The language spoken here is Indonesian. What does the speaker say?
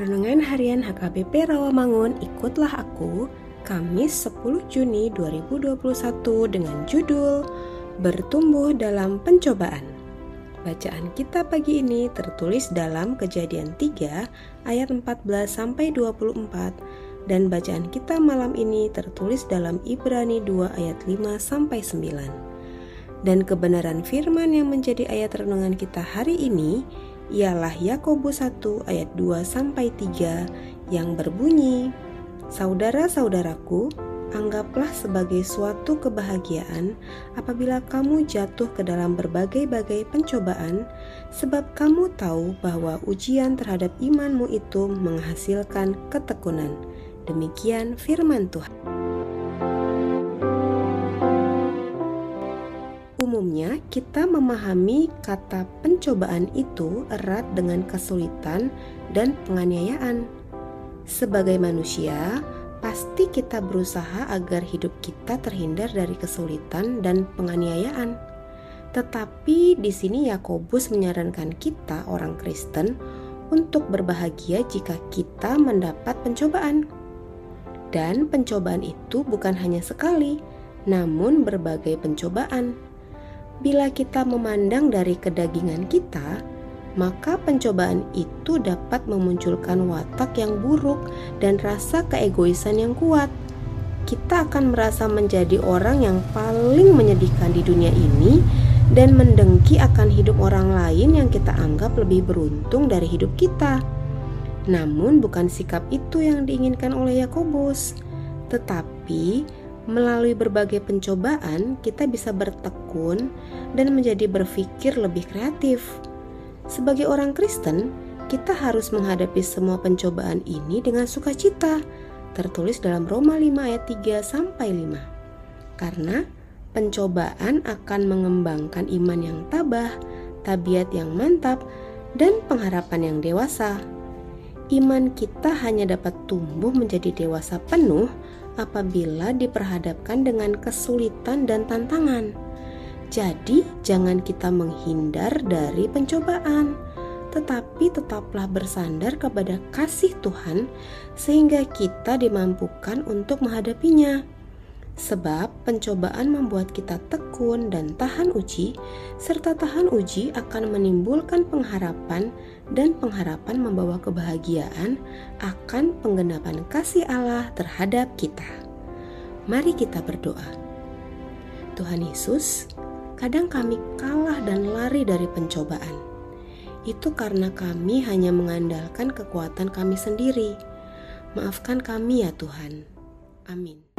Renungan Harian HKBP Rawamangun Ikutlah Aku Kamis 10 Juni 2021 dengan judul Bertumbuh dalam Pencobaan. Bacaan kita pagi ini tertulis dalam Kejadian 3 ayat 14 sampai 24 dan bacaan kita malam ini tertulis dalam Ibrani 2 ayat 5 sampai 9. Dan kebenaran firman yang menjadi ayat renungan kita hari ini ialah Yakobus 1 ayat 2 sampai 3 yang berbunyi, Saudara-saudaraku, anggaplah sebagai suatu kebahagiaan apabila kamu jatuh ke dalam berbagai-bagai pencobaan, sebab kamu tahu bahwa ujian terhadap imanmu itu menghasilkan ketekunan. Demikian firman Tuhan. Umumnya, kita memahami kata pencobaan itu erat dengan kesulitan dan penganiayaan. Sebagai manusia, pasti kita berusaha agar hidup kita terhindar dari kesulitan dan penganiayaan. Tetapi di sini Yakobus menyarankan kita, orang Kristen, untuk berbahagia jika kita mendapat pencobaan. Dan pencobaan itu bukan hanya sekali, namun berbagai pencobaan. Bila kita memandang dari kedagingan kita, maka pencobaan itu dapat memunculkan watak yang buruk dan rasa keegoisan yang kuat. Kita akan merasa menjadi orang yang paling menyedihkan di dunia ini dan mendengki akan hidup orang lain yang kita anggap lebih beruntung dari hidup kita. Namun, bukan sikap itu yang diinginkan oleh Yakobus, tetapi Melalui berbagai pencobaan, kita bisa bertekun dan menjadi berpikir lebih kreatif. Sebagai orang Kristen, kita harus menghadapi semua pencobaan ini dengan sukacita, tertulis dalam Roma 5 ayat 3 sampai 5. Karena pencobaan akan mengembangkan iman yang tabah, tabiat yang mantap, dan pengharapan yang dewasa. Iman kita hanya dapat tumbuh menjadi dewasa penuh apabila diperhadapkan dengan kesulitan dan tantangan. Jadi, jangan kita menghindar dari pencobaan, tetapi tetaplah bersandar kepada kasih Tuhan, sehingga kita dimampukan untuk menghadapinya. Sebab pencobaan membuat kita tekun dan tahan uji, serta tahan uji akan menimbulkan pengharapan, dan pengharapan membawa kebahagiaan akan penggenapan kasih Allah terhadap kita. Mari kita berdoa. Tuhan Yesus, kadang kami kalah dan lari dari pencobaan. Itu karena kami hanya mengandalkan kekuatan kami sendiri. Maafkan kami ya Tuhan. Amin.